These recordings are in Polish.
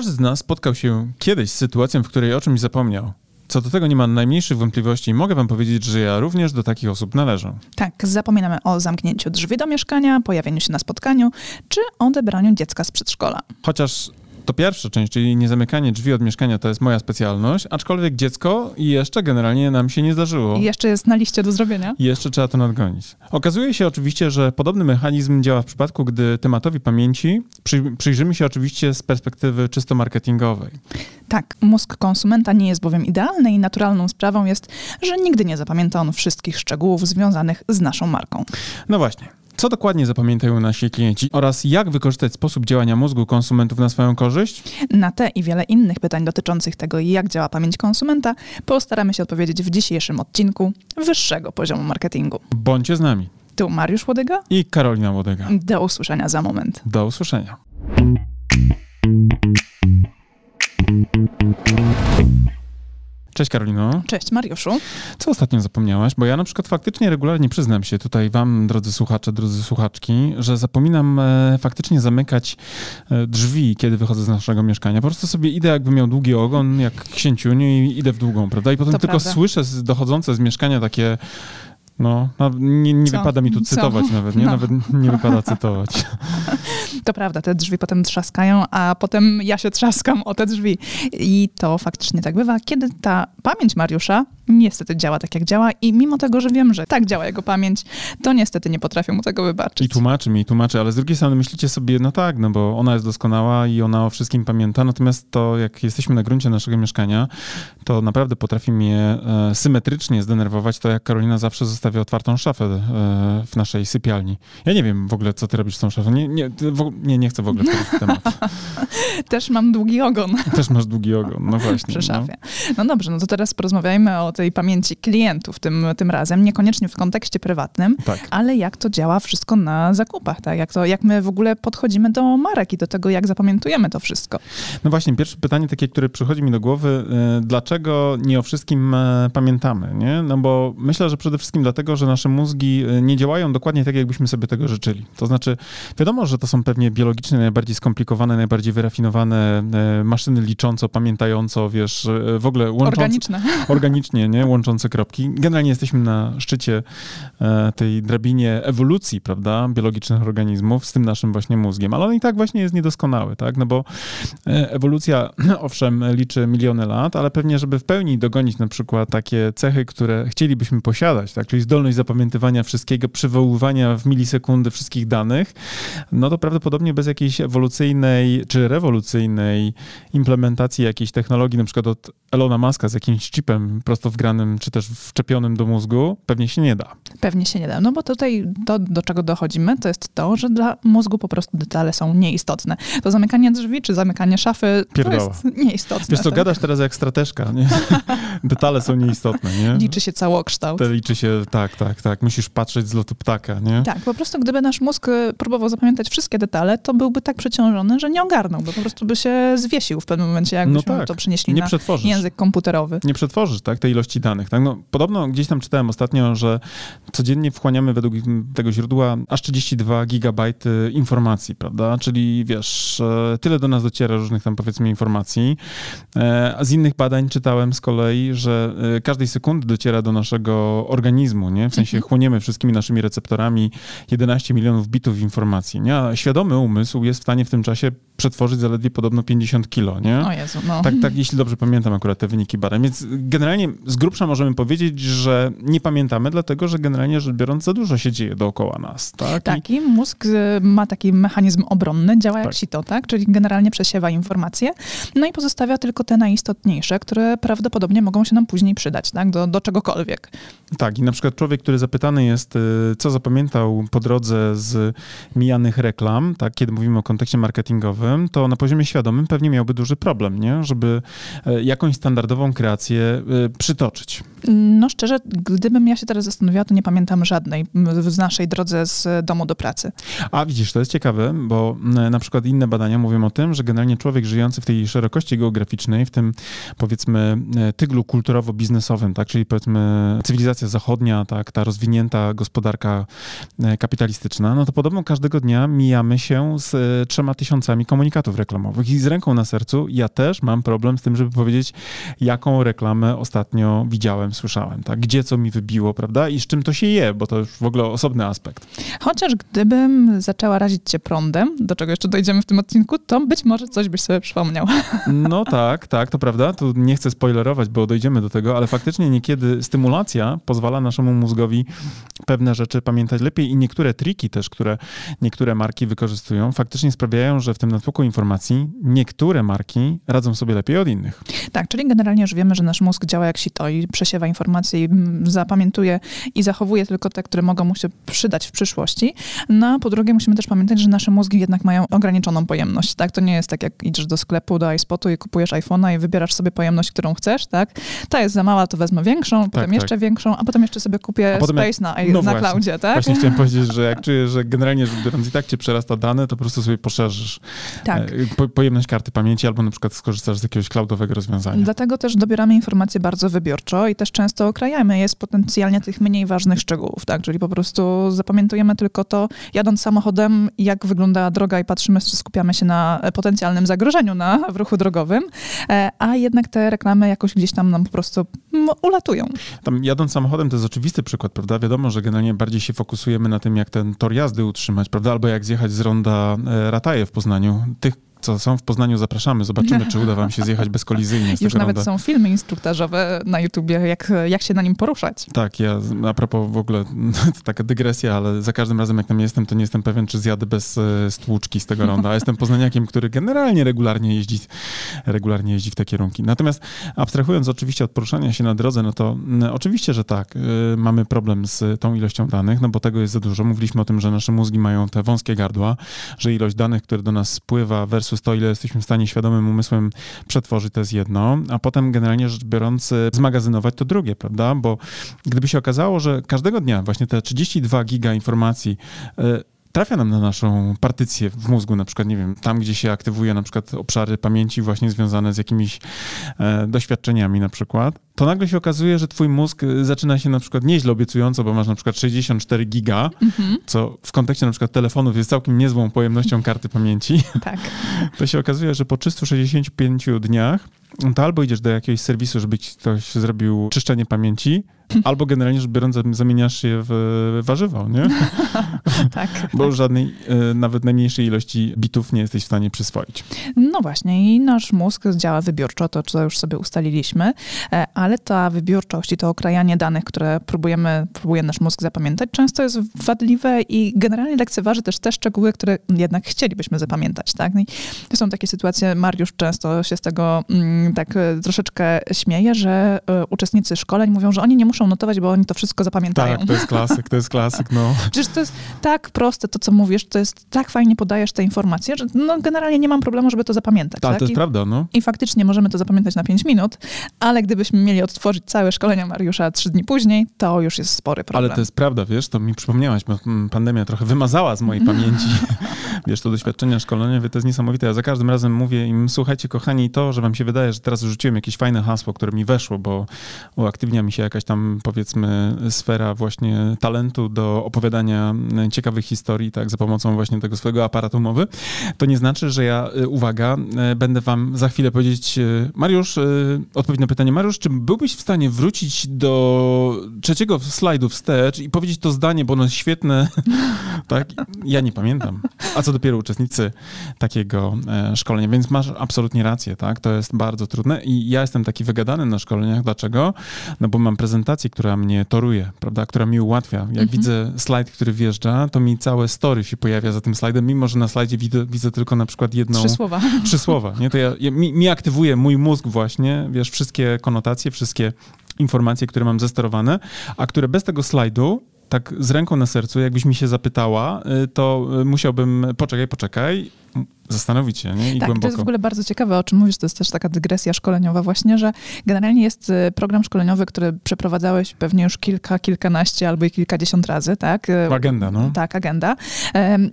Każdy z nas spotkał się kiedyś z sytuacją, w której o czymś zapomniał. Co do tego nie ma najmniejszych wątpliwości i mogę wam powiedzieć, że ja również do takich osób należę. Tak, zapominamy o zamknięciu drzwi do mieszkania, pojawieniu się na spotkaniu, czy odebraniu dziecka z przedszkola. Chociaż to pierwsza część, czyli niezamykanie drzwi od mieszkania, to jest moja specjalność, aczkolwiek dziecko jeszcze generalnie nam się nie zdarzyło. I jeszcze jest na liście do zrobienia. I jeszcze trzeba to nadgonić. Okazuje się oczywiście, że podobny mechanizm działa w przypadku, gdy tematowi pamięci przy, przyjrzymy się oczywiście z perspektywy czysto marketingowej. Tak, mózg konsumenta nie jest bowiem idealny i naturalną sprawą jest, że nigdy nie zapamięta on wszystkich szczegółów związanych z naszą marką. No właśnie. Co dokładnie zapamiętają nasi klienci oraz jak wykorzystać sposób działania mózgu konsumentów na swoją korzyść? Na te i wiele innych pytań dotyczących tego, jak działa pamięć konsumenta, postaramy się odpowiedzieć w dzisiejszym odcinku wyższego poziomu marketingu. Bądźcie z nami. Tu Mariusz Łodyga i Karolina Łodyga. Do usłyszenia za moment. Do usłyszenia. Cześć Karolino. Cześć Mariuszu. Co ostatnio zapomniałaś? Bo ja na przykład faktycznie regularnie przyznam się tutaj wam, drodzy słuchacze, drodzy słuchaczki, że zapominam e, faktycznie zamykać e, drzwi, kiedy wychodzę z naszego mieszkania. Po prostu sobie idę jakby miał długi ogon, jak księciuniu i idę w długą, prawda? I potem To tylko prawda. słyszę dochodzące z mieszkania takie no, nie, nie Co? wypada mi tu Co? cytować nawet, nie? No. Nawet nie wypada cytować. To prawda, te drzwi potem trzaskają, a potem ja się trzaskam o te drzwi. I to faktycznie tak bywa, kiedy ta pamięć Mariusza niestety działa tak, jak działa i mimo tego, że wiem, że tak działa jego pamięć, to niestety nie potrafię mu tego wybaczyć. I tłumaczy mi, i tłumaczy, ale z drugiej strony myślicie sobie, no tak, no bo ona jest doskonała i ona o wszystkim pamięta, natomiast to jak jesteśmy na gruncie naszego mieszkania, to naprawdę potrafi mnie e, symetrycznie zdenerwować to, jak Karolina zawsze zostawia otwartą szafę e, w naszej sypialni. Ja nie wiem w ogóle, co ty robisz z tą szafą. Nie, nie, w, nie, nie chcę w ogóle wchodzić w temat. Też mam długi ogon Też masz długi ogon, no właśnie. przy no. szafie. No dobrze, no to teraz porozmawiajmy o tej pamięci klientów tym, tym razem, niekoniecznie w kontekście prywatnym, Tak. ale jak to działa wszystko na zakupach, tak? Jak, to, jak my w ogóle podchodzimy do marek i do tego, jak zapamiętujemy to wszystko. No właśnie, pierwsze pytanie takie, które przychodzi mi do głowy, y, dlaczego nie o wszystkim e, pamiętamy, nie? No bo myślę, że przede wszystkim dlatego, że nasze mózgi e, nie działają dokładnie tak, jakbyśmy sobie tego życzyli. To znaczy, wiadomo, że to są pewnie biologicznie najbardziej skomplikowane, najbardziej wyrafinowane e, maszyny licząco, pamiętająco, wiesz, w ogóle łączące... Organiczne. organicznie, nie? Łączące kropki. Generalnie jesteśmy na szczycie e, tej drabinie ewolucji, prawda, biologicznych organizmów z tym naszym właśnie mózgiem, ale on i tak właśnie jest niedoskonały, tak, no bo e, ewolucja, owszem, liczy miliony lat, ale pewnie, żeby w pełni dogonić na przykład takie cechy, które chcielibyśmy posiadać, tak, czyli zdolność zapamiętywania wszystkiego, przywoływania w milisekundy wszystkich danych, no to prawdopodobnie bez jakiejś ewolucyjnej czy rewolucyjnej implementacji jakiejś technologii, na przykład od Elona Muska z jakimś chipem prosto wgranym, czy też wczepionym do mózgu, pewnie się nie da. Pewnie się nie da. No bo tutaj to, do czego dochodzimy, to jest to, że dla mózgu po prostu detale są nieistotne. To zamykanie drzwi czy zamykanie szafy Pierdoła. to jest nieistotne. Wiesz co, tak? gadasz teraz jak strateżka, nie? Detale są nieistotne, nie? Liczy się całokształt. Te liczy się, tak, tak, tak. Musisz patrzeć z lotu ptaka, nie? Tak, po prostu gdyby nasz mózg y, próbował zapamiętać wszystkie detale, to byłby tak przeciążony, że nie ogarnąłby. Po prostu by się zwiesił w pewnym momencie, jakbyśmy No tak. to przenieśli Nie na przetworzysz. język komputerowy. nie przetworzysz tak, tej ilości danych. Tak? No, podobno gdzieś tam czytałem ostatnio, że codziennie wchłaniamy według tego źródła aż 32 gigabajty informacji, prawda? Czyli wiesz, e, tyle do nas dociera różnych tam powiedzmy informacji. E, A z innych badań czytałem z kolei, że e, każdej sekundy dociera do naszego organizmu, nie? W sensie Mhm. chłoniemy wszystkimi naszymi receptorami 11 milionów bitów informacji, nie? A świadomy umysł jest w stanie w tym czasie przetworzyć zaledwie podobno 50 kilo, nie? O Jezu, no. Tak, tak, jeśli dobrze pamiętam akurat te wyniki badań. Więc generalnie z grubsza możemy powiedzieć, że nie pamiętamy, dlatego że generalnie rzecz biorąc za dużo się dzieje dookoła nas. Tak, Tak, i mózg y, ma taki mechanizm obronny, działa jak Tak. sito, tak? Czyli generalnie przesiewa informacje, no i pozostawia tylko te najistotniejsze, które prawdopodobnie mogą się nam później przydać, tak? Do, do czegokolwiek. Tak, i na przykład człowiek, który zapytany jest, y, co zapamiętał po drodze z mijanych reklam, tak, kiedy mówimy o kontekście marketingowym, to na poziomie świadomym pewnie miałby duży problem, nie? Żeby e, jakąś standardową kreację e, przytoczyć? No szczerze, gdybym ja się teraz zastanawiała, to nie pamiętam żadnej z naszej drodze z domu do pracy. A widzisz, to jest ciekawe, bo na przykład inne badania mówią o tym, że generalnie człowiek żyjący w tej szerokości geograficznej, w tym powiedzmy tyglu kulturowo-biznesowym, tak, czyli powiedzmy cywilizacja zachodnia, tak, ta rozwinięta gospodarka kapitalistyczna, no to podobno każdego dnia mijamy się z trzema tysiącami komunikatów reklamowych i z ręką na sercu ja też mam problem z tym, żeby powiedzieć, jaką reklamę ostatnio widziałem, słyszałem, tak? Gdzie co mi wybiło, prawda? I z czym to się je, bo to już w ogóle osobny aspekt. Chociaż gdybym zaczęła razić cię prądem, do czego jeszcze dojdziemy w tym odcinku, to być może coś byś sobie przypomniał. No tak, tak, to prawda. Tu nie chcę spoilerować, bo dojdziemy do tego, ale faktycznie niekiedy stymulacja pozwala naszemu mózgowi pewne rzeczy pamiętać lepiej i niektóre triki też, które niektóre marki wykorzystują, faktycznie sprawiają, że w tym natłoku informacji niektóre marki radzą sobie lepiej od innych. Tak, czyli generalnie już wiemy, że nasz mózg działa jak sito i przesiewa informacje i mm, zapamiętuje i zachowuje tylko te, które mogą mu się przydać w przyszłości. No a po drugie musimy też pamiętać, że nasze mózgi jednak mają ograniczoną pojemność, tak? To nie jest tak, jak idziesz do sklepu, do iSpotu i kupujesz iPhone'a i wybierasz sobie pojemność, którą chcesz, tak? Ta jest za mała, to wezmę większą, tak, potem tak. jeszcze większą, a potem jeszcze sobie kupię space jak, na, no na cloudzie, tak? Właśnie chciałem powiedzieć, że jak czujesz, że generalnie biorąc i tak cię przerasta dane, to po prostu sobie poszerzysz tak. E, po, pojemność karty pamięci albo na przykład skorzystasz z jakiegoś cloudowego rozwiązania. Dlatego też dobieramy informacje bardzo wybiorczo i też często okrajamy je z potencjalnie tych mniej ważnych szczegółów, tak? Czyli po prostu zapamiętujemy tylko to, jadąc samochodem, jak wygląda droga i patrzymy, skupiamy się na potencjalnym zagrożeniu na, w ruchu drogowym, e, a jednak te reklamy jakoś gdzieś tam nam po prostu ulatują. Tam jadąc samochodem to jest oczywisty przykład, prawda? Wiadomo, że generalnie bardziej się fokusujemy na tym, jak ten tor jazdy utrzymać, prawda? Albo jak zjechać z ronda e, Rataje w Poznaniu. Tych co są w Poznaniu, zapraszamy. Zobaczymy, czy uda wam się zjechać bezkolizyjnie z Już nawet ronda. są filmy instruktażowe na YouTubie, jak, jak się na nim poruszać. Tak, ja a propos w ogóle, to taka dygresja, ale za każdym razem jak tam jestem, to nie jestem pewien, czy zjadę bez e, stłuczki z tego ronda. A jestem poznaniakiem, który generalnie regularnie jeździ, regularnie jeździ w te kierunki. Natomiast abstrahując oczywiście od poruszania się na drodze, no to oczywiście, że tak, y, mamy problem z tą ilością danych, no bo tego jest za dużo. Mówiliśmy o tym, że nasze mózgi mają te wąskie gardła, że ilość danych, które do nas spływa versus versus to, ile jesteśmy w stanie świadomym umysłem przetworzyć, to jest jedno, a potem generalnie rzecz biorąc zmagazynować to drugie, prawda? Bo gdyby się okazało, że każdego dnia właśnie te 32 giga informacji e, trafia nam na naszą partycję w mózgu, na przykład, nie wiem, tam, gdzie się aktywuje na przykład obszary pamięci właśnie związane z jakimiś e, doświadczeniami na przykład, to nagle się okazuje, że twój mózg e, zaczyna się na przykład nieźle obiecująco, bo masz na przykład 64 giga, mm-hmm. co w kontekście na przykład telefonów jest całkiem niezłą pojemnością karty pamięci. Tak. To się okazuje, że po 365 dniach to albo idziesz do jakiegoś serwisu, żeby ci ktoś zrobił czyszczenie pamięci, albo generalnie rzecz biorąc zamieniasz je w warzywo, nie? tak. Bo tak. żadnej, e, nawet najmniejszej ilości bitów nie jesteś w stanie przyswoić. No właśnie i nasz mózg działa wybiórczo, to co już sobie ustaliliśmy, e, ale ta wybiórczość i to okrajanie danych, które próbujemy, próbuje nasz mózg zapamiętać, często jest wadliwe i generalnie lekceważy też te szczegóły, które jednak chcielibyśmy zapamiętać, tak? I to są takie sytuacje, Mariusz często się z tego mm, tak e, troszeczkę śmieje, że uczestnicy szkoleń mówią, że oni nie muszą notować, bo oni to wszystko zapamiętają. Tak, to jest klasyk, to jest klasyk, no. Przecież to jest tak proste, to co mówisz, to jest tak fajnie podajesz te informacje, że no generalnie nie mam problemu, żeby to zapamiętać. Tak, tak? to jest I, prawda, no. I faktycznie możemy to zapamiętać na 5 minut, ale gdybyśmy mieli odtworzyć całe szkolenia Mariusza trzy dni później, to już jest spory problem. Ale to jest prawda, wiesz, to mi przypomniałaś, bo pandemia trochę wymazała z mojej pamięci, wiesz, to doświadczenia szkoleniowe, to jest niesamowite. Ja za każdym razem mówię im, słuchajcie kochani, to, że wam się wydaje, że teraz rzuciłem jakieś fajne hasło, które mi weszło, bo uaktywnia mi się jakaś tam, powiedzmy, sfera właśnie talentu do opowiadania ciekawych historii, tak, za pomocą właśnie tego swojego aparatu mowy, to nie znaczy, że ja, y, uwaga, y, będę wam za chwilę powiedzieć, y, Mariusz, odpowiedź na pytanie, Mariusz, czy byłbyś w stanie wrócić do trzeciego slajdu wstecz i powiedzieć to zdanie, bo ono jest świetne, tak? Ja nie pamiętam. A co dopiero uczestnicy takiego e, szkolenia, więc masz absolutnie rację, tak? To jest bardzo trudne i ja jestem taki wygadany na szkoleniach. Dlaczego? No bo mam prezentację, która mnie to toruje, prawda, która mi ułatwia. Jak mhm. widzę slajd, który wjeżdża, to mi całe story się pojawia za tym slajdem, mimo że na slajdzie widzę, widzę tylko na przykład jedną... Trzy słowa. Trzy słowa, nie? To ja, ja mi, mi aktywuje mój mózg właśnie, wiesz, wszystkie konotacje, wszystkie informacje, które mam zesterowane, a które bez tego slajdu tak z ręką na sercu, jakbyś mi się zapytała, y, to y, musiałbym, poczekaj, poczekaj, zastanowić się nie? i tak, głęboko. to jest w ogóle bardzo ciekawe, o czym mówisz, to jest też taka dygresja szkoleniowa właśnie, że generalnie jest y, program szkoleniowy, który przeprowadzałeś pewnie już kilka, kilkanaście albo i kilkadziesiąt razy, tak? Y, agenda, no. Tak, agenda.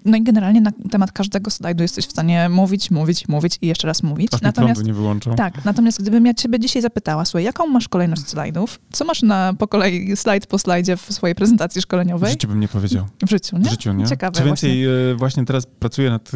No i generalnie na temat każdego slajdu jesteś w stanie mówić, mówić, mówić i jeszcze raz mówić. Aż natomiast nie wyłączą. Tak, natomiast gdybym ja ciebie dzisiaj zapytała, słuchaj, jaką masz kolejność slajdów? Co masz na, po kolei slajd po slajdzie w swojej prezentacji szkoleniowej? W życiu bym nie powiedział. W życiu, nie? W życiu, nie? Ciekawe Co więcej, właśnie. właśnie teraz pracuję nad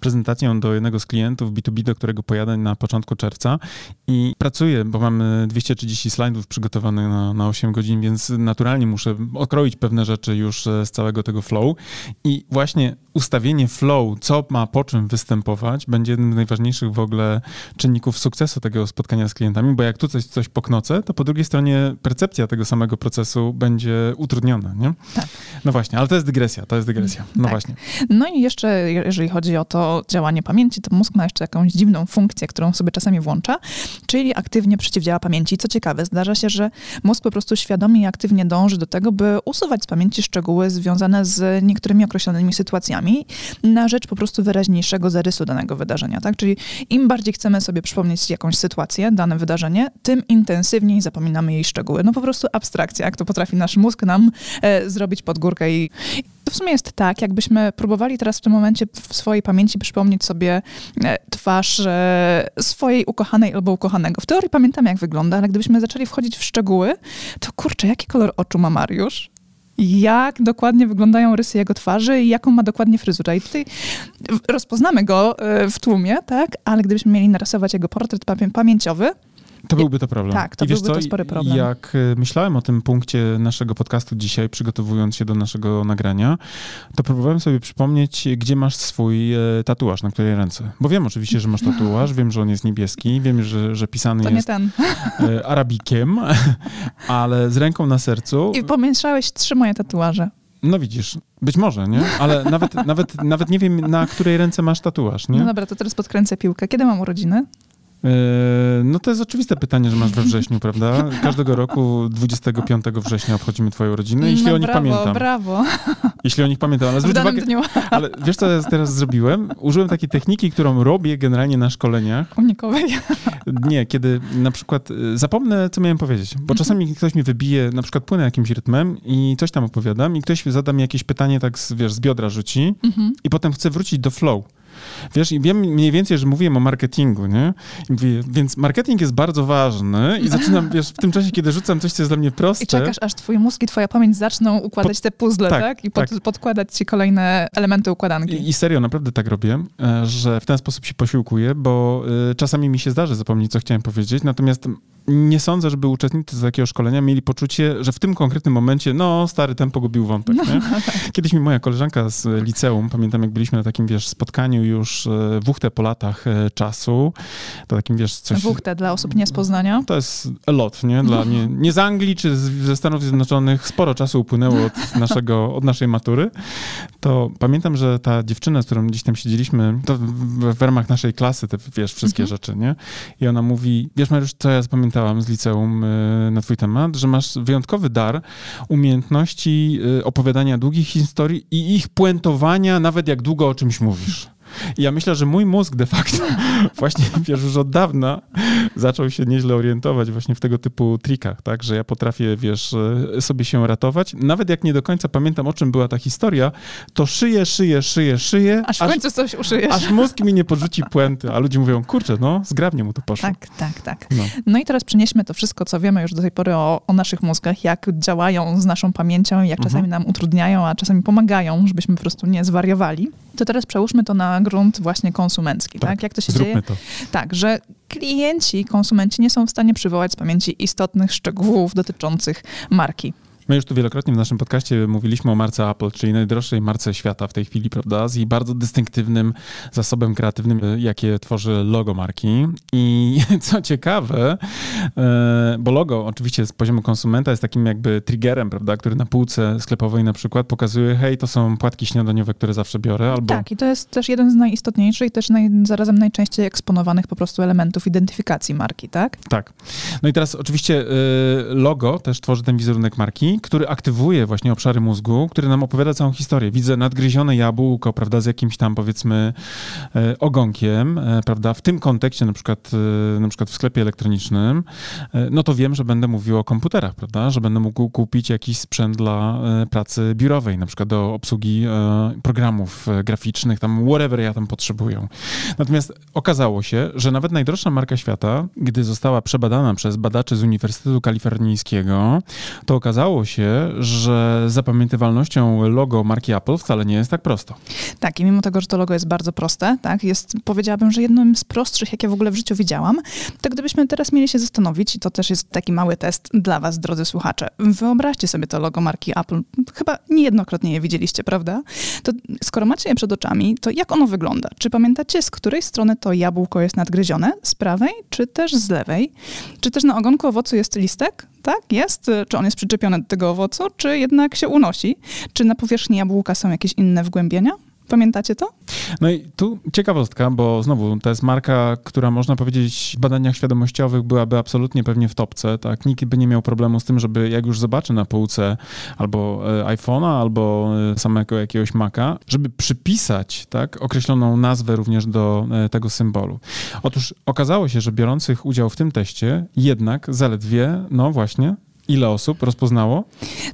prezentacją prezentacją do jednego z klientów B2B, do którego pojadę na początku czerwca i pracuję, bo mamy 230 slajdów przygotowanych na, na 8 godzin, więc naturalnie muszę okroić pewne rzeczy już e, z całego tego flow. I właśnie ustawienie flow, co ma po czym występować, będzie jednym z najważniejszych w ogóle czynników sukcesu tego spotkania z klientami, bo jak tu coś, coś poknocę, to po drugiej stronie percepcja tego samego procesu będzie utrudniona, nie? Tak. No właśnie, ale to jest dygresja, to jest dygresja. No tak. właśnie. No i jeszcze, jeżeli chodzi o to działanie pamięci, to mózg ma jeszcze jakąś dziwną funkcję, którą sobie czasami włącza, czyli aktywnie przeciwdziała pamięci. Co ciekawe, zdarza się, że mózg po prostu świadomie i aktywnie dąży do tego, by usuwać z pamięci szczegóły związane z niektórymi określonymi sytuacjami na rzecz po prostu wyraźniejszego zarysu danego wydarzenia. Tak? Czyli im bardziej chcemy sobie przypomnieć jakąś sytuację, dane wydarzenie, tym intensywniej zapominamy jej szczegóły. No po prostu abstrakcja, jak to potrafi nasz mózg nam e, zrobić pod górkę i to w sumie jest tak, jakbyśmy próbowali teraz w tym momencie w swojej pamięci przypomnieć sobie e, twarz e, swojej ukochanej albo ukochanego. W teorii pamiętamy, jak wygląda, ale gdybyśmy zaczęli wchodzić w szczegóły, to kurczę, jaki kolor oczu ma Mariusz? Jak dokładnie wyglądają rysy jego twarzy i jaką ma dokładnie fryzurę. I tutaj rozpoznamy go e, w tłumie, tak? Ale gdybyśmy mieli narysować jego portret pamięciowy, to byłby to problem. Tak, to I byłby co, to spory problem. Jak e, myślałem o tym punkcie naszego podcastu dzisiaj, przygotowując się do naszego nagrania, to próbowałem sobie przypomnieć, gdzie masz swój e, tatuaż, na której ręce. Bo wiem oczywiście, że masz tatuaż, wiem, że on jest niebieski, wiem, że, że pisany to jest e, arabikiem, ale z ręką na sercu. I pomieszałeś trzy moje tatuaże. No widzisz, być może, nie? Ale nawet, nawet, nawet nie wiem, na której ręce masz tatuaż, nie? No dobra, to teraz podkręcę piłkę. Kiedy mam urodziny? E, no to jest oczywiste pytanie, że masz we wrześniu, prawda? Każdego roku 25 września obchodzimy twoją rodzinę, jeśli no, o nich brawo, pamiętam. brawo. Jeśli o nich pamiętam, ale zwróć uwagę, dniu. ale wiesz co ja teraz zrobiłem? Użyłem takiej techniki, którą robię generalnie na szkoleniach. Unikowej? Nie, kiedy na przykład e, zapomnę, co miałem powiedzieć, bo mhm. czasami ktoś mi wybije, na przykład płynę jakimś rytmem i coś tam opowiadam i ktoś zada mi jakieś pytanie tak, z, wiesz, z biodra rzuci mhm. i potem chce wrócić do flow. Wiesz, i wiem mniej więcej, że mówiłem o marketingu, nie? Mówię, więc marketing jest bardzo ważny i zaczynam, wiesz, w tym czasie, kiedy rzucam coś, co jest dla mnie proste. I czekasz, aż twój mózg i twoja pamięć zaczną układać te puzzle, tak? tak? I pod, tak. podkładać ci kolejne elementy układanki. I, I, serio, naprawdę tak robię, e, że w ten sposób się posiłkuję, bo y, czasami mi się zdarzy zapomnieć, co chciałem powiedzieć, natomiast nie sądzę, żeby uczestnicy takiego szkolenia mieli poczucie, że w tym konkretnym momencie, no, stary ten pogubił wątek. No, nie? Tak. Kiedyś mi moja koleżanka z liceum, pamiętam jak byliśmy na takim, wiesz, spotkaniu już e, wuchtę po latach e, czasu, to takim, wiesz, coś... Wuchtę dla osób nie z Poznania? To jest lot, nie? Dla, nie, nie z Anglii czy ze Stanów Zjednoczonych, sporo czasu upłynęło od, naszego, od naszej matury, to pamiętam, że ta dziewczyna, z którą gdzieś tam siedzieliśmy, to w, w ramach naszej klasy, te, wiesz, wszystkie mhm. rzeczy, nie? I ona mówi, wiesz Mariusz, co ja zapamiętałem pamiętałam z liceum e, na twój temat, że masz wyjątkowy dar umiejętności e, opowiadania długich historii i ich puentowania, nawet jak długo o czymś mówisz. I ja myślę, że mój mózg de facto właśnie, wiesz, już od dawna zaczął się nieźle orientować właśnie w tego typu trikach, tak, że ja potrafię, wiesz, e, sobie się ratować. Nawet jak nie do końca pamiętam, o czym była ta historia, to szyję, szyję, szyję, szyję. Aż w końcu coś uszyjesz. Aż mózg mi nie podrzuci puenty, a ludzie mówią, kurczę, no, zgrabnie mu to poszło. Tak, tak, tak. No, no i teraz przenieśmy to wszystko, co wiemy już do tej pory o, o naszych mózgach, jak działają z naszą pamięcią, jak czasami mhm. nam utrudniają, a czasami pomagają, żebyśmy po prostu nie zwariowali. To teraz przełóżmy to na grunt właśnie konsumencki, tak? tak? Jak to się dzieje? To. Tak, że klienci, konsumenci nie są w stanie przywołać z pamięci istotnych szczegółów dotyczących marki. My już tu wielokrotnie w naszym podcaście mówiliśmy o marce Apple, czyli najdroższej marce świata w tej chwili, prawda? Z jej bardzo dystynktywnym zasobem kreatywnym, jakie tworzy logo marki. I co ciekawe, e, bo logo oczywiście z poziomu konsumenta jest takim jakby triggerem, prawda? Który na półce sklepowej na przykład pokazuje, hej, to są płatki śniadaniowe, które zawsze biorę, albo... Tak, i to jest też jeden z najistotniejszych i też naj, zarazem najczęściej eksponowanych po prostu elementów identyfikacji marki, tak? Tak. No i teraz oczywiście e, logo też tworzy ten wizerunek marki, który aktywuje właśnie obszary mózgu, który nam opowiada całą historię. Widzę nadgryzione jabłko, prawda, z jakimś tam powiedzmy e, ogonkiem, e, prawda, w tym kontekście na przykład, e, na przykład w sklepie elektronicznym, no to wiem, że będę mówił o komputerach, prawda, że będę mógł kupić jakiś sprzęt dla pracy biurowej, na przykład do obsługi programów graficznych, tam whatever ja tam potrzebuję. Natomiast okazało się, że nawet najdroższa marka świata, gdy została przebadana przez badaczy z Uniwersytetu Kalifornijskiego, to okazało się, że zapamiętywalnością logo marki Apple wcale nie jest tak prosto. Tak, i mimo tego, że to logo jest bardzo proste, tak, jest, powiedziałabym, że jednym z prostszych, jakie w ogóle w życiu widziałam, to gdybyśmy teraz mieli się zastanowić, i to też jest taki mały test dla was, drodzy słuchacze, wyobraźcie sobie to logo marki Apple, chyba niejednokrotnie je widzieliście, prawda? To skoro macie je przed oczami, to jak ono wygląda? Czy pamiętacie, z której strony to jabłko jest nadgryzione? Z prawej, czy też z lewej? Czy też na ogonku owocu jest listek? Tak, jest. Czy on jest przyczepiony do tego owocu, czy jednak się unosi? Czy na powierzchni jabłka są jakieś inne wgłębienia? Pamiętacie to? No i tu ciekawostka, bo znowu to jest marka, która można powiedzieć w badaniach świadomościowych byłaby absolutnie pewnie w topce, tak? Nikt by nie miał problemu z tym, żeby jak już zobaczy na półce albo e, iPhone'a, albo e, samego jakiegoś Maca, żeby przypisać, tak, określoną nazwę również do e, tego symbolu. Otóż okazało się, że biorących udział w tym teście jednak zaledwie, no właśnie, Ile osób rozpoznało?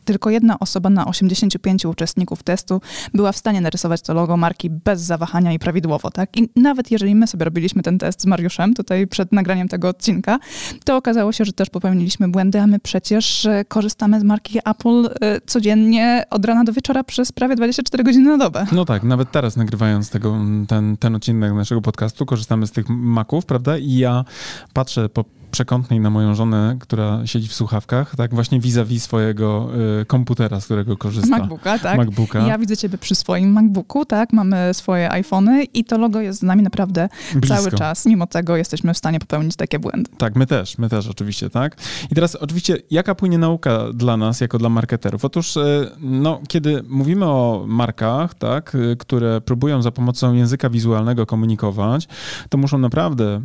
Tylko jedna osoba na 85 uczestników testu była w stanie narysować to logo marki bez zawahania i prawidłowo, tak? I nawet jeżeli my sobie robiliśmy ten test z Mariuszem tutaj przed nagraniem tego odcinka, to okazało się, że też popełniliśmy błędy, a my przecież e, korzystamy z marki Apple e, codziennie od rana do wieczora przez prawie 24 godziny na dobę. No tak, nawet teraz nagrywając tego, ten, ten odcinek naszego podcastu, korzystamy z tych maków, prawda? I ja patrzę po przekątnej na moją żonę, która siedzi w słuchawkach, tak właśnie vis-a-vis swojego y, komputera, z którego korzysta. MacBooka, tak. MacBooka. Ja widzę ciebie przy swoim MacBooku, tak, mamy swoje iPhony i to logo jest z nami naprawdę Blisko. cały czas. Mimo tego jesteśmy w stanie popełnić takie błędy. Tak, my też, my też oczywiście, tak. I teraz oczywiście, jaka płynie nauka dla nas, jako dla marketerów? Otóż, y, no, kiedy mówimy o markach, tak, y, które próbują za pomocą języka wizualnego komunikować, to muszą naprawdę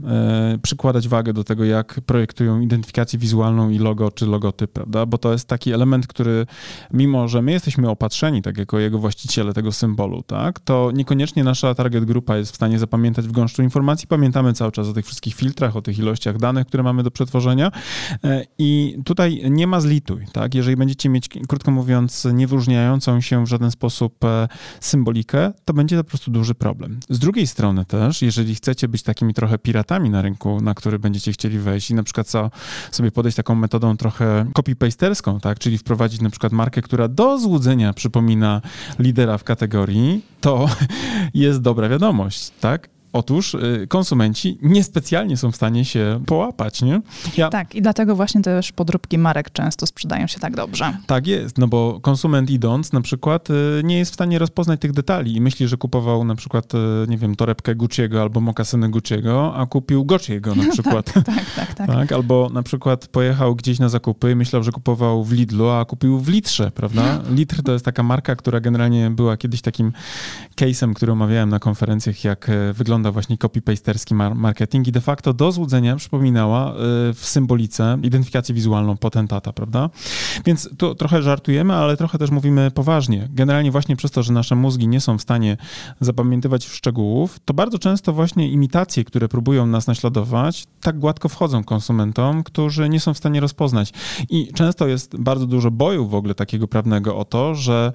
y, przykładać wagę do tego, jak projektują identyfikację wizualną i logo czy logotyp, prawda? Bo to jest taki element, który mimo, że my jesteśmy opatrzeni, tak jako jego właściciele tego symbolu, tak, to niekoniecznie nasza target grupa jest w stanie zapamiętać w gąszczu informacji. Pamiętamy cały czas o tych wszystkich filtrach, o tych ilościach danych, które mamy do przetworzenia e, i tutaj nie ma zlituj, tak? Jeżeli będziecie mieć, krótko mówiąc, niewyróżniającą się w żaden sposób e, symbolikę, to będzie to po prostu duży problem. Z drugiej strony też, jeżeli chcecie być takimi trochę piratami na rynku, na który będziecie chcieli wejść i na przykład co, sobie podejść taką metodą trochę copy-pasterską, tak? Czyli wprowadzić na przykład markę, która do złudzenia przypomina lidera w kategorii, to jest dobra wiadomość, tak? Otóż y, konsumenci niespecjalnie są w stanie się połapać, nie? Ja... Tak, i dlatego właśnie też podróbki marek często sprzedają się tak dobrze. Tak jest, no bo konsument idąc na przykład y, nie jest w stanie rozpoznać tych detali i myśli, że kupował na przykład, y, nie wiem, torebkę Gucci'ego albo mokasyny Gucci'ego, a kupił Gociego na przykład. tak, tak, tak, tak, tak. Albo na przykład pojechał gdzieś na zakupy i myślał, że kupował w Lidlu, a kupił w Litrze, prawda? Litr to jest taka marka, która generalnie była kiedyś takim case'em, który omawiałem na konferencjach, jak wygląda wygląda właśnie copy-pasterski marketing i de facto do złudzenia przypominała y, w symbolice identyfikację wizualną potentata, prawda? Więc tu trochę żartujemy, ale trochę też mówimy poważnie. Generalnie właśnie przez to, że nasze mózgi nie są w stanie zapamiętywać szczegółów, to bardzo często właśnie imitacje, które próbują nas naśladować, tak gładko wchodzą konsumentom, którzy nie są w stanie rozpoznać. I często jest bardzo dużo boju w ogóle takiego prawnego o to, że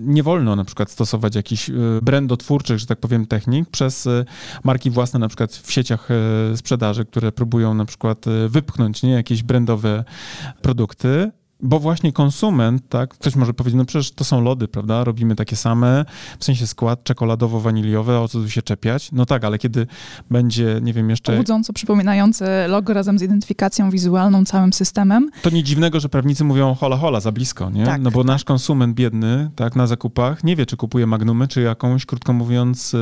nie wolno na przykład stosować jakichś e, brandotwórczych, że tak powiem, technik przez y, marki własne, na przykład w sieciach sprzedaży, które próbują na przykład wypchnąć nie, jakieś brandowe produkty, bo właśnie konsument, tak, ktoś może powiedzieć, no przecież to są lody, prawda, robimy takie same, w sensie skład czekoladowo-waniliowy, o co tu się czepiać? No tak, ale kiedy będzie, nie wiem, jeszcze... Budząco przypominający logo razem z identyfikacją wizualną, całym systemem. To nie dziwnego, że prawnicy mówią hola hola, za blisko, nie? Tak, no bo tak. nasz konsument biedny, tak, na zakupach nie wie, czy kupuje magnumy, czy jakąś, krótko mówiąc,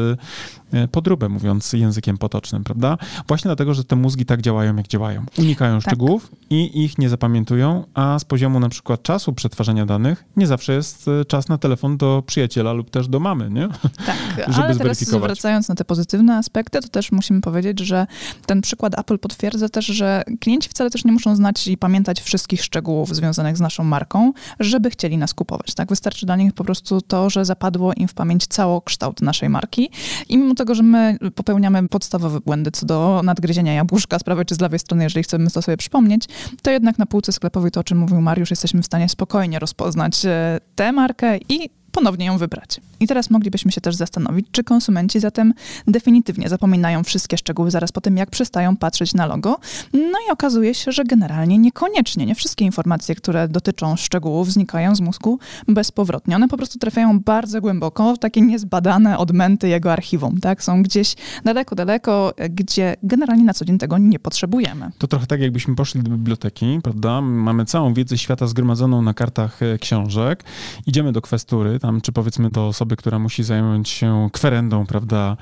E, podróbę, mówiąc językiem potocznym, prawda? Właśnie dlatego, że te mózgi tak działają, jak działają. Unikają tak. szczegółów i ich nie zapamiętują, a z poziomu poziomu na przykład czasu przetwarzania danych, nie zawsze jest e, czas na telefon do przyjaciela lub też do mamy, nie? Tak, ale teraz wracając na te pozytywne aspekty, to też musimy powiedzieć, że ten przykład Apple potwierdza też, że klienci wcale też nie muszą znać i pamiętać wszystkich szczegółów związanych z naszą marką, żeby chcieli nas kupować. Tak, wystarczy dla nich po prostu to, że zapadło im w pamięć całokształt naszej marki i mimo tego, że my popełniamy podstawowe błędy co do nadgryzienia jabłuszka z prawej czy z lewej strony, jeżeli chcemy to sobie przypomnieć, to jednak na półce sklepowej, to o czym mówił Mariusz, jesteśmy w stanie spokojnie rozpoznać e, tę markę i ponownie ją wybrać. I teraz moglibyśmy się też zastanowić, czy konsumenci zatem definitywnie zapominają wszystkie szczegóły zaraz po tym, jak przestają patrzeć na logo. No i okazuje się, że generalnie niekoniecznie, nie wszystkie informacje, które dotyczą szczegółów, znikają z mózgu bezpowrotnie. One po prostu trafiają bardzo głęboko w takie niezbadane odmęty jego archiwum, tak? Są gdzieś daleko, daleko, gdzie generalnie na co dzień tego nie potrzebujemy. To trochę tak, jakbyśmy poszli do biblioteki, prawda? Mamy całą wiedzę świata zgromadzoną na kartach e, książek, idziemy do kwestury, tam, czy powiedzmy do osoby, która musi zająć się kwerendą, prawda,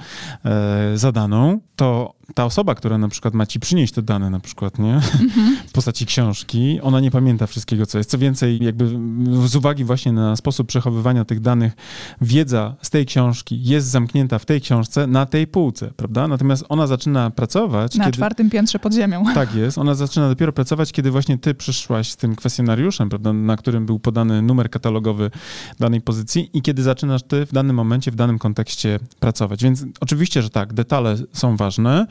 e, zadaną, to ta osoba, która na przykład ma ci przynieść te dane na przykład, nie? Mhm. W postaci książki, ona nie pamięta wszystkiego, co jest. Co więcej, jakby z uwagi właśnie na sposób przechowywania tych danych, wiedza z tej książki jest zamknięta w tej książce na tej półce, prawda? Natomiast ona zaczyna pracować... Na kiedy... czwartym piętrze pod ziemią. Tak jest. Ona zaczyna dopiero pracować, kiedy właśnie ty przyszłaś z tym kwestionariuszem, prawda? Na którym był podany numer katalogowy danej pozycji i kiedy zaczynasz ty w danym momencie, w danym kontekście pracować. Więc oczywiście, że tak, detale są ważne,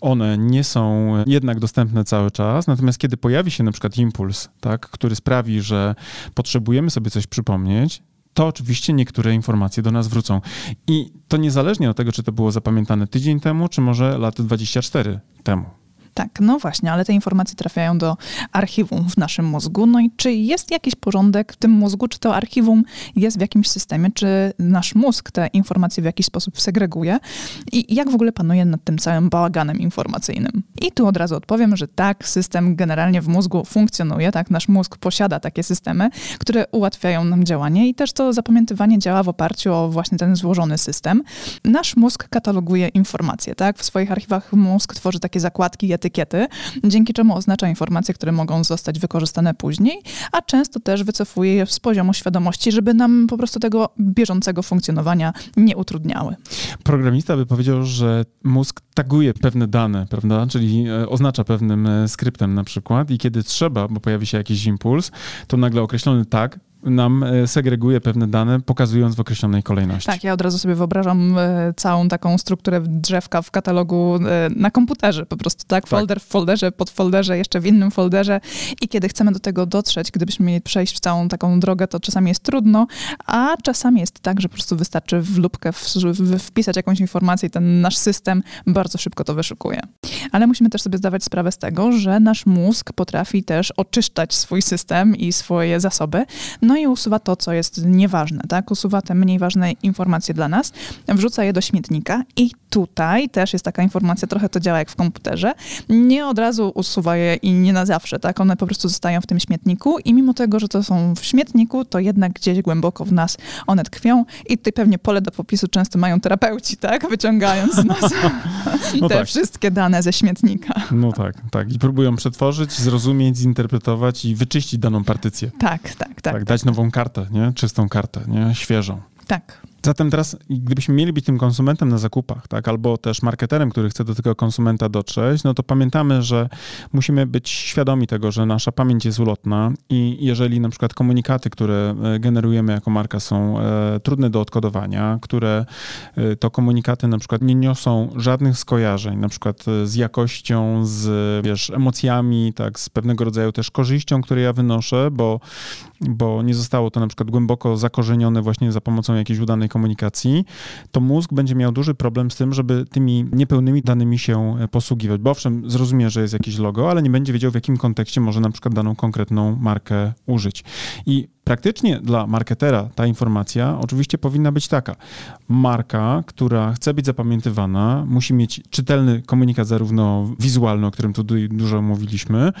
one nie są jednak dostępne cały czas, natomiast kiedy pojawi się na przykład impuls, tak, który sprawi, że potrzebujemy sobie coś przypomnieć, to oczywiście niektóre informacje do nas wrócą. I to niezależnie od tego, czy to było zapamiętane tydzień temu, czy może lat 24 temu. Tak, no właśnie, ale te informacje trafiają do archiwum w naszym mózgu. No i czy jest jakiś porządek w tym mózgu, czy to archiwum jest w jakimś systemie, czy nasz mózg te informacje w jakiś sposób segreguje i jak w ogóle panuje nad tym całym bałaganem informacyjnym? I tu od razu odpowiem, że tak, system generalnie w mózgu funkcjonuje, tak, nasz mózg posiada takie systemy, które ułatwiają nam działanie i też to zapamiętywanie działa w oparciu o właśnie ten złożony system. Nasz mózg kataloguje informacje, tak, w swoich archiwach mózg tworzy takie zakładki, etykiety, dzięki czemu oznacza informacje, które mogą zostać wykorzystane później, a często też wycofuje je z poziomu świadomości, żeby nam po prostu tego bieżącego funkcjonowania nie utrudniały. Programista by powiedział, że mózg taguje pewne dane, prawda? Czyli e, oznacza pewnym e, skryptem na przykład i kiedy trzeba, bo pojawi się jakiś impuls, to nagle określony tag nam e, segreguje pewne dane, pokazując w określonej kolejności. Tak, ja od razu sobie wyobrażam e, całą taką strukturę drzewka w katalogu e, na komputerze, po prostu tak, tak. folder tak. w folderze, pod folderze, jeszcze w innym folderze i kiedy chcemy do tego dotrzeć, gdybyśmy mieli przejść całą taką drogę, to czasami jest trudno, a czasami jest tak, że po prostu wystarczy w lubkę wpisać jakąś informację i ten nasz system bardzo szybko to wyszukuje. Ale musimy też sobie zdawać sprawę z tego, że nasz mózg potrafi też oczyszczać swój system i swoje zasoby, no no i usuwa to, co jest nieważne, tak? Usuwa te mniej ważne informacje dla nas, wrzuca je do śmietnika i tutaj też jest taka informacja, trochę to działa jak w komputerze, nie od razu usuwa je i nie na zawsze, tak? One po prostu zostają w tym śmietniku i mimo tego, że to są w śmietniku, to jednak gdzieś głęboko w nas one tkwią i tutaj pewnie pole do popisu często mają terapeuci, tak? Wyciągając z nas no te tak. wszystkie dane ze śmietnika. No tak, tak. I próbują przetworzyć, zrozumieć, zinterpretować i wyczyścić daną partycję. Tak, tak, tak. tak dać nową kartę, nie? Czystą kartę, nie? Świeżą. Tak. Zatem teraz, gdybyśmy mieli być tym konsumentem na zakupach, tak, albo też marketerem, który chce do tego konsumenta dotrzeć, no to pamiętamy, że musimy być świadomi tego, że nasza pamięć jest ulotna i jeżeli na przykład komunikaty, które e, generujemy jako marka są e, trudne do odkodowania, które e, to komunikaty na przykład nie niosą żadnych skojarzeń, na przykład e, z jakością, z wiesz, emocjami, tak, z pewnego rodzaju też korzyścią, które ja wynoszę, bo, bo nie zostało to na przykład głęboko zakorzenione właśnie za pomocą jakiejś udanej komunikacji, to mózg będzie miał duży problem z tym, żeby tymi niepełnymi danymi się e, posługiwać. Bo owszem, zrozumie, że jest jakieś logo, ale nie będzie wiedział, w jakim kontekście może na przykład daną konkretną markę użyć. I praktycznie dla marketera ta informacja oczywiście powinna być taka. Marka, która chce być zapamiętywana, musi mieć czytelny komunikat zarówno wizualny, o którym tu dużo mówiliśmy,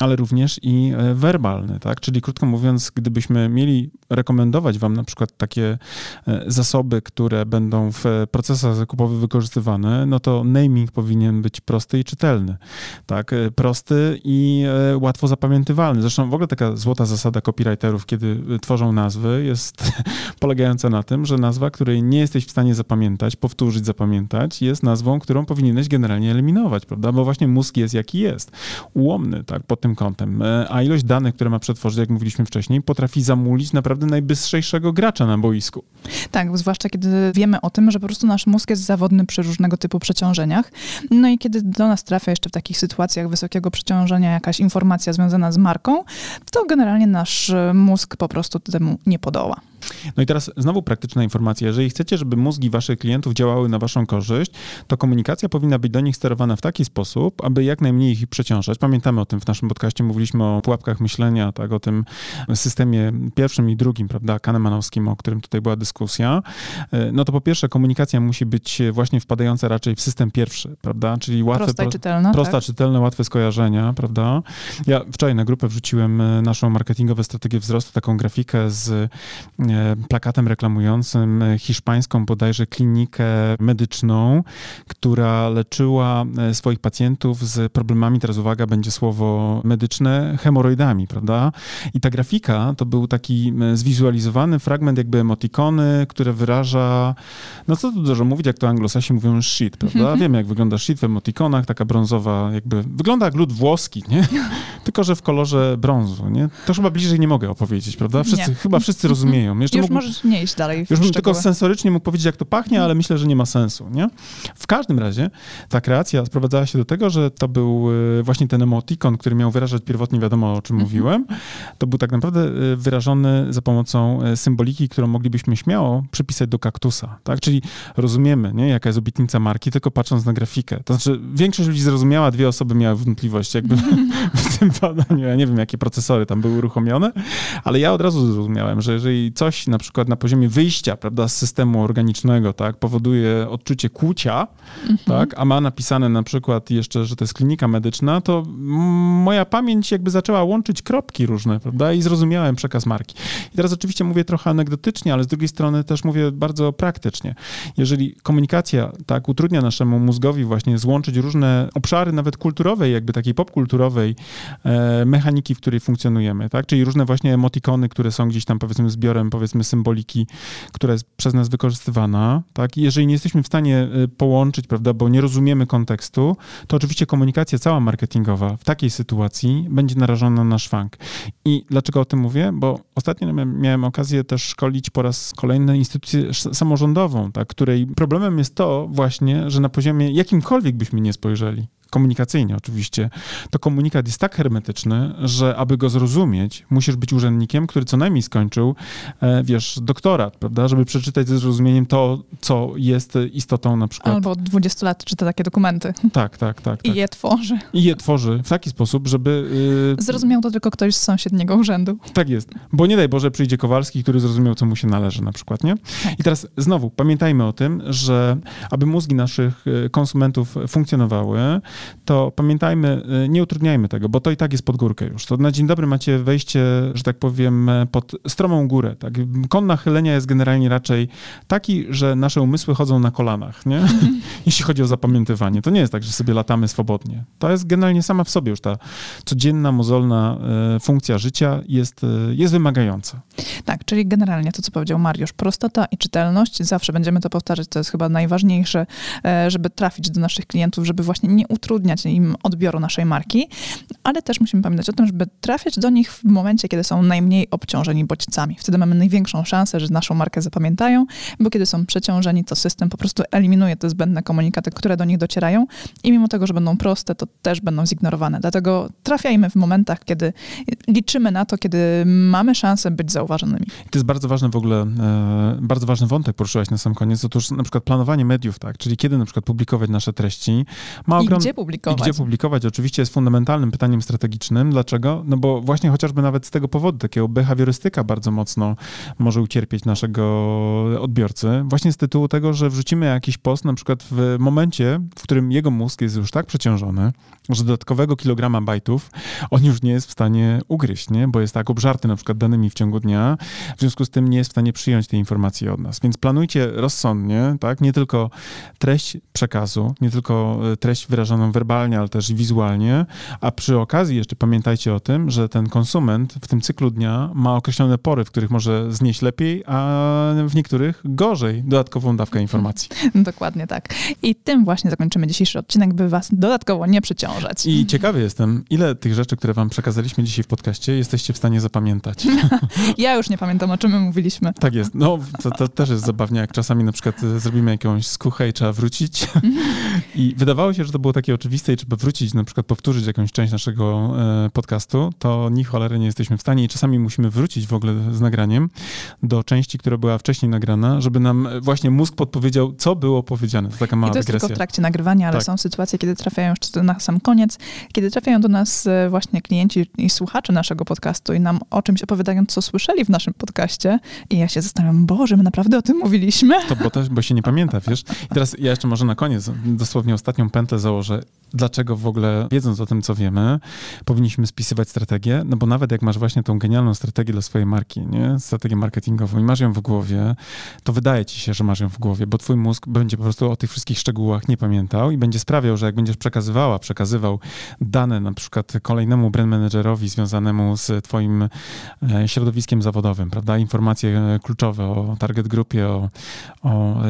ale również i e, werbalny, tak? Czyli krótko mówiąc, gdybyśmy mieli rekomendować wam na przykład takie e, zasoby, które będą w procesach zakupowych wykorzystywane, no to naming powinien być prosty i czytelny, tak? E, prosty i łatwo zapamiętywalny. Zresztą w ogóle taka złota zasada copywriterów, kiedy tworzą nazwy, jest polegająca na tym, że nazwa, której nie jesteś w stanie zapamiętać, powtórzyć, zapamiętać, jest nazwą, którą powinieneś generalnie eliminować, prawda? Bo właśnie mózg jest jaki jest. Ułomny, tak? Pod tym kątem. E, a ilość danych, które ma przetworzyć, jak mówiliśmy wcześniej, potrafi zamulić naprawdę najbystrzejszego gracza na boisku. Tak, zwłaszcza kiedy wiemy o tym, że po prostu nasz mózg jest zawodny przy różnego typu przeciążeniach. No i kiedy do nas trafia jeszcze w takich sytuacjach wysokiego przeciążenia jakaś informacja związana z marką, to generalnie nasz mózg po prostu temu nie podoła. No i teraz znowu praktyczna informacja. Jeżeli chcecie, żeby mózgi waszych klientów działały na waszą korzyść, to komunikacja powinna być do nich sterowana w taki sposób, aby jak najmniej ich przeciążać. Pamiętamy o tym w naszym podcaście, mówiliśmy o pułapkach myślenia, tak, o tym systemie pierwszym i drugim, prawda, kanemanowskim, o którym tutaj była dyskusja. E, no to po pierwsze komunikacja musi być właśnie wpadająca raczej w system pierwszy, prawda, czyli łatwe... Prosta czytelna. Prosta, tak? czytelne, łatwe skojarzenia, prawda. Ja wczoraj na grupę wrzuciłem naszą marketingową strategię wzrostu, taką grafikę z E, plakatem reklamującym hiszpańską bodajże klinikę medyczną, która leczyła e, swoich pacjentów z problemami, teraz uwaga, będzie słowo medyczne, hemoroidami, prawda? I ta grafika to był taki zwizualizowany fragment jakby emotikony, które wyraża, no co tu dużo mówić, jak to anglosasi mówią shit, prawda? Mhm. Wiemy, jak wygląda shit w emotikonach, taka brązowa jakby, wygląda jak lód włoski, nie? Tylko, że w kolorze brązu, nie? To chyba bliżej nie mogę opowiedzieć, prawda? Wszyscy, chyba wszyscy rozumieją. Jeszcze już mógł, możesz nie iść dalej. Już bym tylko sensorycznie mógł powiedzieć, jak to pachnie, ale myślę, że nie ma sensu. Nie? W każdym razie ta kreacja sprowadzała się do tego, że to był e, właśnie ten emotikon, który miał wyrażać pierwotnie wiadomo, o czym mhm. mówiłem. To był tak naprawdę e, wyrażony za pomocą e, symboliki, którą moglibyśmy śmiało przypisać do kaktusa. Tak? Czyli rozumiemy, nie? jaka jest obietnica marki, tylko patrząc na grafikę. To znaczy, większość ludzi zrozumiała, dwie osoby miały wątpliwość jakby w tym badaniu. Ja nie wiem, jakie procesory tam były uruchomione, ale ja od razu zrozumiałem, że jeżeli coś na przykład na poziomie wyjścia, prawda, z systemu organicznego, tak, powoduje odczucie kłucia, mhm. tak, a ma napisane na przykład jeszcze, że to jest klinika medyczna, to moja pamięć jakby zaczęła łączyć kropki różne, prawda, i zrozumiałem przekaz marki. I teraz oczywiście mówię trochę anegdotycznie, ale z drugiej strony też mówię bardzo praktycznie. Jeżeli komunikacja, tak, utrudnia naszemu mózgowi właśnie złączyć różne obszary, nawet kulturowej, jakby takiej popkulturowej e, mechaniki, w której funkcjonujemy, tak, czyli różne właśnie emotikony, które są gdzieś tam powiedzmy zbiorem, powiedzmy symboliki, która jest przez nas wykorzystywana, tak? I jeżeli nie jesteśmy w stanie y, połączyć, prawda, bo nie rozumiemy kontekstu, to oczywiście komunikacja cała marketingowa w takiej sytuacji będzie narażona na szwank. I dlaczego o tym mówię? Bo ostatnio miałem okazję też szkolić po raz kolejny instytucję samorządową, tak, której problemem jest to właśnie, że na poziomie jakimkolwiek byśmy nie spojrzeli, komunikacyjnie oczywiście, to komunikat jest tak hermetyczny, że aby go zrozumieć, musisz być urzędnikiem, który co najmniej skończył, e, wiesz, doktorat, prawda, żeby przeczytać ze zrozumieniem to, co jest istotą na przykład. Albo od 20 lat czyta takie dokumenty. Tak, tak, tak. I tak. je tworzy. I je tworzy w taki sposób, żeby... Yy... Zrozumiał to tylko ktoś z sąsiedniego urzędu. Tak jest. Bo nie daj Boże przyjdzie Kowalski, który zrozumiał, co mu się należy na przykład, nie? Tak. I teraz znowu pamiętajmy o tym, że aby mózgi naszych y, konsumentów funkcjonowały, to pamiętajmy, y, nie utrudniajmy tego, bo to i tak jest pod górkę już. To na dzień dobry macie wejście, że tak powiem, pod stromą górę. Tak? Kąt nachylenia jest generalnie raczej taki, że nasze umysły chodzą na kolanach, nie? jeśli chodzi o zapamiętywanie. To nie jest tak, że sobie latamy swobodnie. To jest generalnie sama w sobie już ta codzienna, mozolna y, funkcja życia jest, y, jest wymagająca. Tak, czyli generalnie to, co powiedział Mariusz, prostota i czytelność, zawsze będziemy to powtarzać, to jest chyba najważniejsze, e, żeby trafić do naszych klientów, żeby właśnie nie utrudniać im odbioru naszej marki, ale też musimy pamiętać o tym, żeby trafiać do nich w momencie, kiedy są najmniej obciążeni bodźcami. Wtedy mamy największą szansę, że naszą markę zapamiętają, bo kiedy są przeciążeni, to system po prostu eliminuje te zbędne komunikaty, które do nich docierają i mimo tego, że będą proste, to też będą zignorowane. Dlatego trafiajmy w momentach, kiedy liczymy na to, kiedy mamy szansę być zauważonymi. To jest bardzo ważny w ogóle, e, bardzo ważny wątek poruszyłaś na sam koniec. Otóż na przykład planowanie mediów, tak, czyli kiedy na przykład publikować nasze treści, ma ogromny publikować? I gdzie publikować oczywiście jest fundamentalnym pytaniem strategicznym. Dlaczego? No bo właśnie chociażby nawet z tego powodu takiego behawiorystyka bardzo mocno może ucierpieć naszego odbiorcy. Właśnie z tytułu tego, że wrzucimy jakiś post na przykład w momencie, w którym jego mózg jest już tak przeciążony, że dodatkowego kilograma bajtów on już nie jest w stanie ugryźć, nie? bo jest tak obżarty na przykład danymi w ciągu dnia, w związku z tym nie jest w stanie przyjąć tej informacji od nas. Więc planujcie rozsądnie, tak? Nie tylko treść przekazu, nie tylko e, treść wyrażoną werbalnie, ale też wizualnie, a przy okazji jeszcze pamiętajcie o tym, że ten konsument w tym cyklu dnia ma określone pory, w których może znieść lepiej, a w niektórych gorzej dodatkową dawkę informacji. Dokładnie tak. I tym właśnie zakończymy dzisiejszy odcinek, by was dodatkowo nie przeciążać. I ciekawy jestem, ile tych rzeczy, które wam przekazaliśmy dzisiaj w podcaście, jesteście w stanie zapamiętać. ja już nie pamiętam, o czym my mówiliśmy. Tak jest. No, to, to też jest zabawnie, jak czasami na przykład e, zrobimy jakąś skuchę i trzeba wrócić. I wydawało się, że to było takie oczywiste i trzeba wrócić, na przykład powtórzyć jakąś część naszego e, podcastu, to ni cholery nie jesteśmy w stanie i czasami musimy wrócić w ogóle z nagraniem do części, która była wcześniej nagrana, żeby nam właśnie mózg podpowiedział, co było powiedziane. To taka mała I to jest dygresja. tylko w trakcie nagrywania, ale Tak. są sytuacje, kiedy trafiają jeszcze na sam koniec, kiedy trafiają do nas e, właśnie klienci i słuchacze naszego podcastu i nam o czymś opowiadają, co słyszeli w naszym podcaście i ja się zastanawiam, Boże, my naprawdę o tym mówiliśmy? To bo, też, bo się nie pamięta, wiesz. I teraz ja jeszcze może na koniec dosłownie ostatnią pętlę założę. Dlaczego w ogóle, wiedząc o tym, co wiemy, powinniśmy spisywać strategię? No bo nawet jak masz właśnie tą genialną strategię dla swojej marki, nie? Strategię marketingową i masz ją w głowie, to wydaje ci się, że masz ją w głowie, bo twój mózg będzie po prostu o tych wszystkich szczegółach nie pamiętał i będzie sprawiał, że jak będziesz przekazywała, przekazywał dane na przykład kolejnemu brand managerowi związanemu z twoim e, środowiskiem zawodowym, prawda? Informacje e, kluczowe o target grupie, o, o e,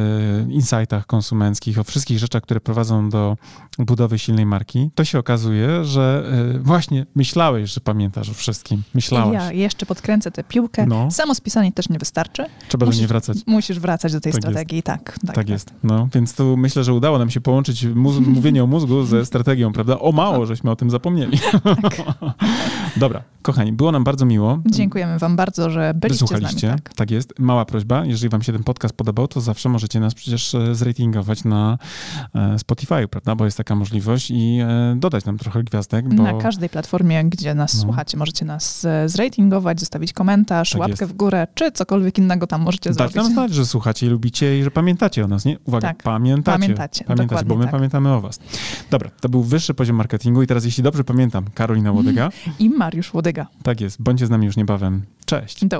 insightach konsumenckich, o wszystkich rzeczach, które prowadzą do budowy silnej marki, to się okazuje, że e, właśnie myślałeś, że pamiętasz o wszystkim. Myślałeś. Ja jeszcze podkręcę tę piłkę. No. Samo spisanie też nie wystarczy. Trzeba do musisz- niej wracać. Musisz wracać do tej Tak jest. strategii, tak. Tak, Tak jest. No, więc tu myślę, że udało nam się połączyć mówienie o mózgu ze strategią, prawda? O mało, żeśmy o tym zapomnieli. Dobra, kochani, było nam bardzo miło. Dziękujemy wam bardzo, że byliście z nami. Tak. Tak. jest. Mała prośba, jeżeli wam się ten podcast podobał, to zawsze możecie nas przecież e, zratingować na e, Spotify, prawda? Bo jest taka możliwość i e, dodać nam trochę gwiazdek, bo Na każdej platformie, gdzie nas No. słuchacie, możecie nas zratingować, zostawić komentarz, Tak łapkę jest. w górę, czy cokolwiek innego tam możecie dać zrobić. nam znać, że słuchacie i lubicie i że pamiętacie o nas, nie? Uwaga, Tak. pamiętacie. Pamiętacie, dokładnie bo my tak. pamiętamy o was. Dobra, to był wyższy poziom marketingu i teraz, jeśli dobrze pamiętam, Karolina Łodyga, I Mariusz Łodyga. tak jest, bądźcie z nami już niebawem. Cześć. Do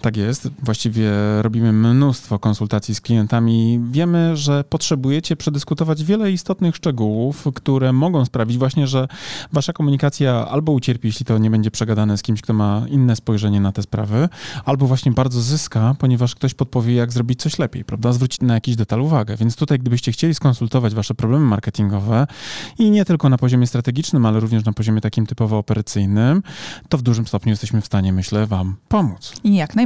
Tak jest. Właściwie robimy mnóstwo konsultacji z klientami. Wiemy, że potrzebujecie przedyskutować wiele istotnych szczegółów, które mogą sprawić właśnie, że wasza komunikacja albo ucierpi, jeśli to nie będzie przegadane z kimś, kto ma inne spojrzenie na te sprawy, albo właśnie bardzo zyska, ponieważ ktoś podpowie, jak zrobić coś lepiej, prawda? Zwrócić na jakiś detal uwagę. Więc tutaj, gdybyście chcieli skonsultować wasze problemy marketingowe i nie tylko na poziomie strategicznym, ale również na poziomie takim typowo operacyjnym, to w dużym stopniu jesteśmy w stanie, myślę, wam pomóc. Jak najbardziej.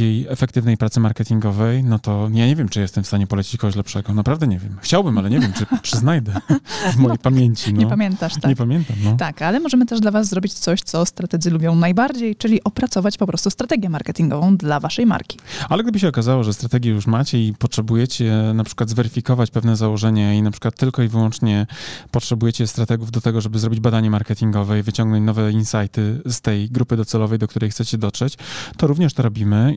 bardziej efektywnej pracy marketingowej, no to ja nie wiem, czy jestem w stanie polecić kogoś lepszego. Naprawdę nie wiem. Chciałbym, ale nie wiem, czy, czy znajdę w mojej pamięci. No. Nie pamiętasz, tak? Nie pamiętam, no. Tak, ale możemy też dla was zrobić coś, co strategzy lubią najbardziej, czyli opracować po prostu strategię marketingową dla waszej marki. Ale gdyby się okazało, że strategię już macie i potrzebujecie na przykład zweryfikować pewne założenia i na przykład tylko i wyłącznie potrzebujecie strategów do tego, żeby zrobić badanie marketingowe i wyciągnąć nowe insighty z tej grupy docelowej, do której chcecie dotrzeć, to również to robimy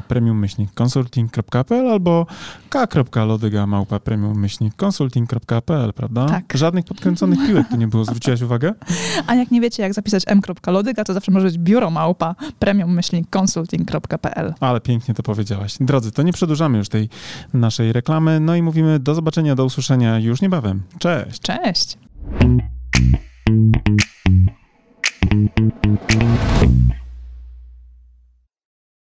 premium-consulting.pl albo k.lodyga małpa premium-consulting.pl, prawda? Tak. Żadnych podkręconych piłek tu nie było, zwróciłaś uwagę? A jak nie wiecie, jak zapisać m.lodyga, to zawsze może być biuro małpa premium-consulting.pl. Ale pięknie to powiedziałaś. Drodzy, to nie przedłużamy już tej naszej reklamy, no i mówimy do zobaczenia, do usłyszenia już niebawem. Cześć! Cześć!